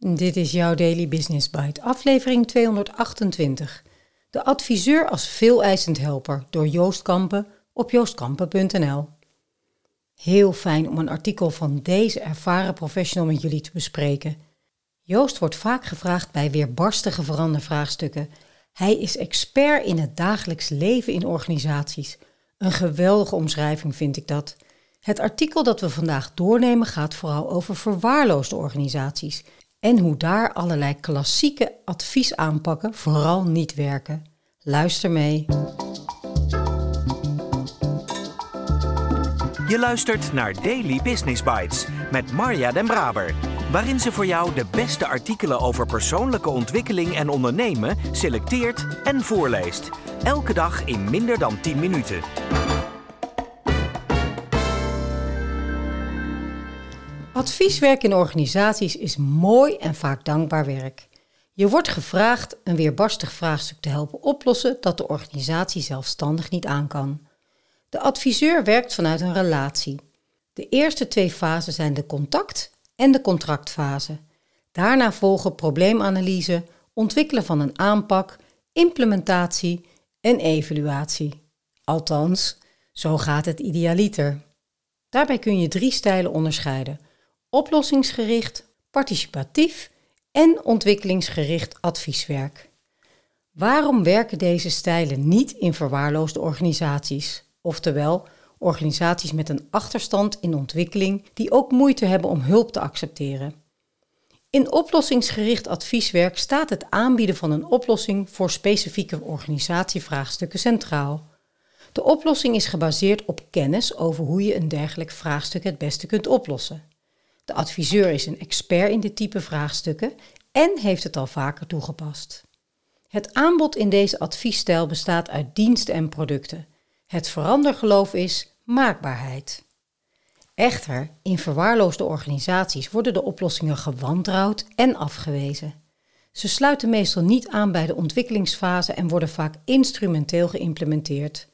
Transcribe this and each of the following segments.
Dit is jouw Daily Business Bite, aflevering 228. De adviseur als veeleisend helper door Joost Kampen op joostkampen.nl. Heel fijn om een artikel van deze ervaren professional met jullie te bespreken. Joost wordt vaak gevraagd bij weerbarstige verandervraagstukken. Hij is expert in het dagelijks leven in organisaties. Een geweldige omschrijving vind ik dat. Het artikel dat we vandaag doornemen gaat vooral over verwaarloosde organisaties en hoe daar allerlei klassieke adviesaanpakken vooral niet werken. Luister mee. Je luistert naar Daily Business Bites met Marja Den Braber, waarin ze voor jou de beste artikelen over persoonlijke ontwikkeling en ondernemen selecteert en voorleest. Elke dag in minder dan 10 minuten. Advieswerk in organisaties is mooi en vaak dankbaar werk. Je wordt gevraagd een weerbarstig vraagstuk te helpen oplossen dat de organisatie zelfstandig niet aan kan. De adviseur werkt vanuit een relatie. De eerste twee fasen zijn de contact- en de contractfase. Daarna volgen probleemanalyse, ontwikkelen van een aanpak, implementatie en evaluatie. Althans, zo gaat het idealiter. Daarbij kun je drie stijlen onderscheiden: oplossingsgericht, participatief en ontwikkelingsgericht advieswerk. Waarom werken deze stijlen niet in verwaarloosde organisaties, oftewel organisaties met een achterstand in ontwikkeling die ook moeite hebben om hulp te accepteren? In oplossingsgericht advieswerk staat het aanbieden van een oplossing voor specifieke organisatievraagstukken centraal. De oplossing is gebaseerd op kennis over hoe je een dergelijk vraagstuk het beste kunt oplossen. De adviseur is een expert in dit type vraagstukken en heeft het al vaker toegepast. Het aanbod in deze adviesstijl bestaat uit diensten en producten. Het verandergeloof is maakbaarheid. Echter, in verwaarloosde organisaties worden de oplossingen gewantrouwd en afgewezen. Ze sluiten meestal niet aan bij de ontwikkelingsfase en worden vaak instrumenteel geïmplementeerd.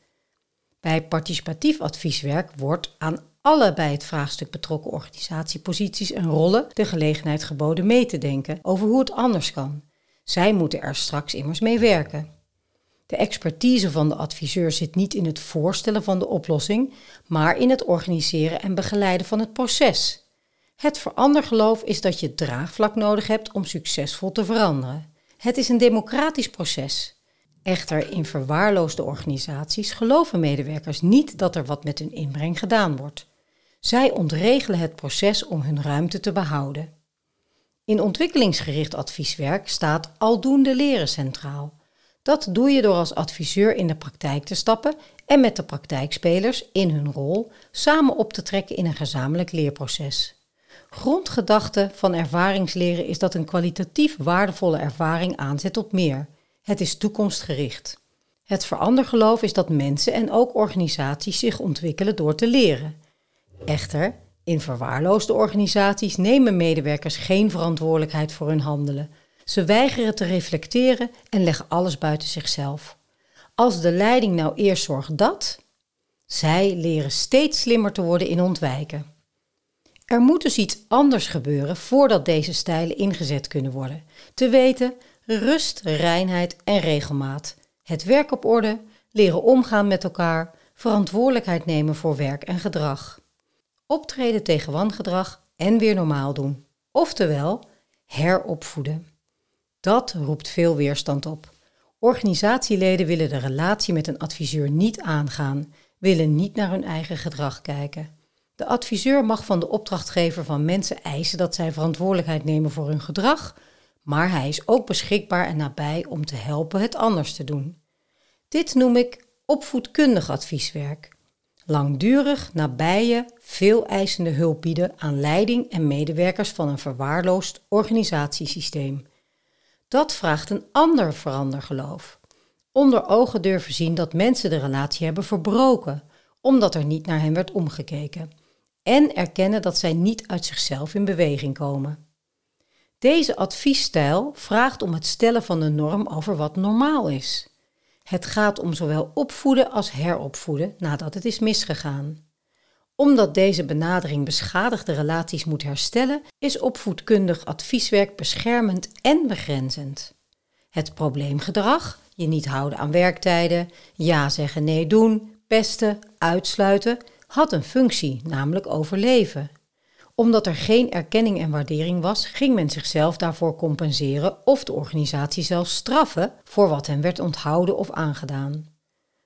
Bij participatief advieswerk wordt aan alle bij het vraagstuk betrokken organisatieposities en rollen de gelegenheid geboden mee te denken over hoe het anders kan. Zij moeten er straks immers mee werken. De expertise van de adviseur zit niet in het voorstellen van de oplossing, maar in het organiseren en begeleiden van het proces. Het verandergeloof is dat je draagvlak nodig hebt om succesvol te veranderen. Het is een democratisch proces. Echter, in verwaarloosde organisaties geloven medewerkers niet dat er wat met hun inbreng gedaan wordt. Zij ontregelen het proces om hun ruimte te behouden. In ontwikkelingsgericht advieswerk staat aldoende leren centraal. Dat doe je door als adviseur in de praktijk te stappen en met de praktijkspelers in hun rol samen op te trekken in een gezamenlijk leerproces. Grondgedachte van ervaringsleren is dat een kwalitatief waardevolle ervaring aanzet op meer. Het is toekomstgericht. Het verandergeloof is dat mensen en ook organisaties zich ontwikkelen door te leren. Echter, in verwaarloosde organisaties nemen medewerkers geen verantwoordelijkheid voor hun handelen. Ze weigeren te reflecteren en leggen alles buiten zichzelf. Als de leiding nou eerst zorgt dat, zij leren steeds slimmer te worden in ontwijken. Er moet dus iets anders gebeuren voordat deze stijlen ingezet kunnen worden. Te weten, rust, reinheid en regelmaat. Het werk op orde, leren omgaan met elkaar, verantwoordelijkheid nemen voor werk en gedrag optreden tegen wangedrag en weer normaal doen. Oftewel, heropvoeden. Dat roept veel weerstand op. Organisatieleden willen de relatie met een adviseur niet aangaan, willen niet naar hun eigen gedrag kijken. De adviseur mag van de opdrachtgever van mensen eisen dat zij verantwoordelijkheid nemen voor hun gedrag, maar hij is ook beschikbaar en nabij om te helpen het anders te doen. Dit noem ik opvoedkundig advieswerk. Langdurig, nabije, veel eisende hulp bieden aan leiding en medewerkers van een verwaarloosd organisatiesysteem. Dat vraagt een ander verandergeloof. Onder ogen durven zien dat mensen de relatie hebben verbroken, omdat er niet naar hen werd omgekeken. En erkennen dat zij niet uit zichzelf in beweging komen. Deze adviesstijl vraagt om het stellen van de norm over wat normaal is. Het gaat om zowel opvoeden als heropvoeden nadat het is misgegaan. Omdat deze benadering beschadigde relaties moet herstellen, is opvoedkundig advieswerk beschermend en begrenzend. Het probleemgedrag, je niet houden aan werktijden, ja zeggen nee doen, pesten, uitsluiten, had een functie, namelijk overleven. Omdat er geen erkenning en waardering was, ging men zichzelf daarvoor compenseren of de organisatie zelfs straffen voor wat hen werd onthouden of aangedaan.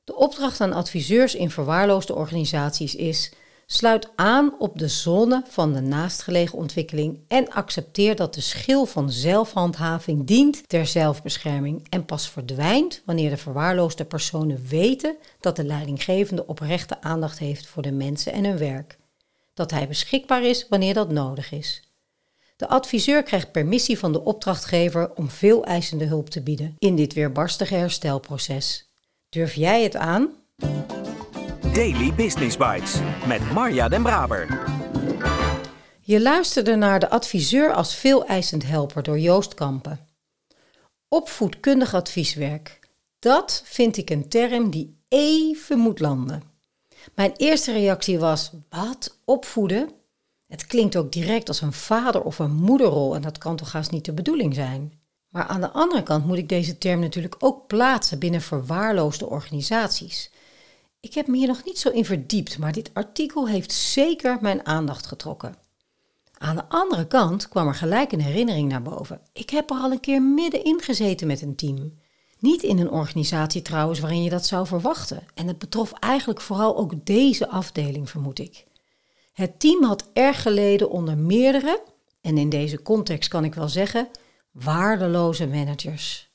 De opdracht aan adviseurs in verwaarloosde organisaties is Sluit aan op de zone van de naastgelegen ontwikkeling en accepteer dat de schil van zelfhandhaving dient ter zelfbescherming en pas verdwijnt wanneer de verwaarloosde personen weten dat de leidinggevende oprechte aandacht heeft voor de mensen en hun werk. Dat hij beschikbaar is wanneer dat nodig is. De adviseur krijgt permissie van de opdrachtgever om veel eisende hulp te bieden in dit weerbarstige herstelproces. Durf jij het aan? Daily Business Bites met Marja Den Braber. Je luisterde naar de adviseur als veel eisend helper door Joost Kampen. Opvoedkundig advieswerk. Dat vind ik een term die even moet landen. Mijn eerste reactie was: wat? Opvoeden? Het klinkt ook direct als een vader- of een moederrol en dat kan toch haast niet de bedoeling zijn. Maar aan de andere kant moet ik deze term natuurlijk ook plaatsen binnen verwaarloosde organisaties. Ik heb me hier nog niet zo in verdiept, maar dit artikel heeft zeker mijn aandacht getrokken. Aan de andere kant kwam er gelijk een herinnering naar boven. Ik heb er al een keer middenin gezeten met een team. Niet in een organisatie trouwens waarin je dat zou verwachten. En het betrof eigenlijk vooral ook deze afdeling, vermoed ik. Het team had erg geleden onder meerdere, en in deze context kan ik wel zeggen, waardeloze managers.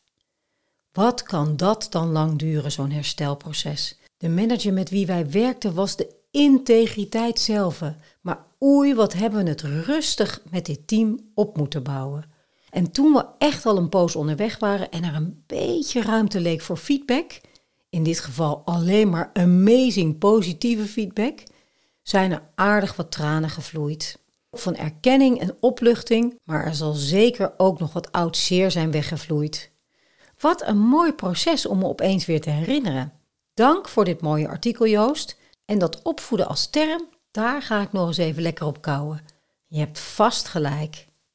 Wat kan dat dan lang duren, zo'n herstelproces? De manager met wie wij werkten was de integriteit zelf. Maar oei, wat hebben we het rustig met dit team op moeten bouwen. En toen we echt al een poos onderweg waren en er een beetje ruimte leek voor feedback, in dit geval alleen maar amazing positieve feedback, zijn er aardig wat tranen gevloeid. Van erkenning en opluchting, maar er zal zeker ook nog wat oud zeer zijn weggevloeid. Wat een mooi proces om me opeens weer te herinneren. Dank voor dit mooie artikel, Joost. En dat opvoeden als term, daar ga ik nog eens even lekker op kouwen. Je hebt vast gelijk.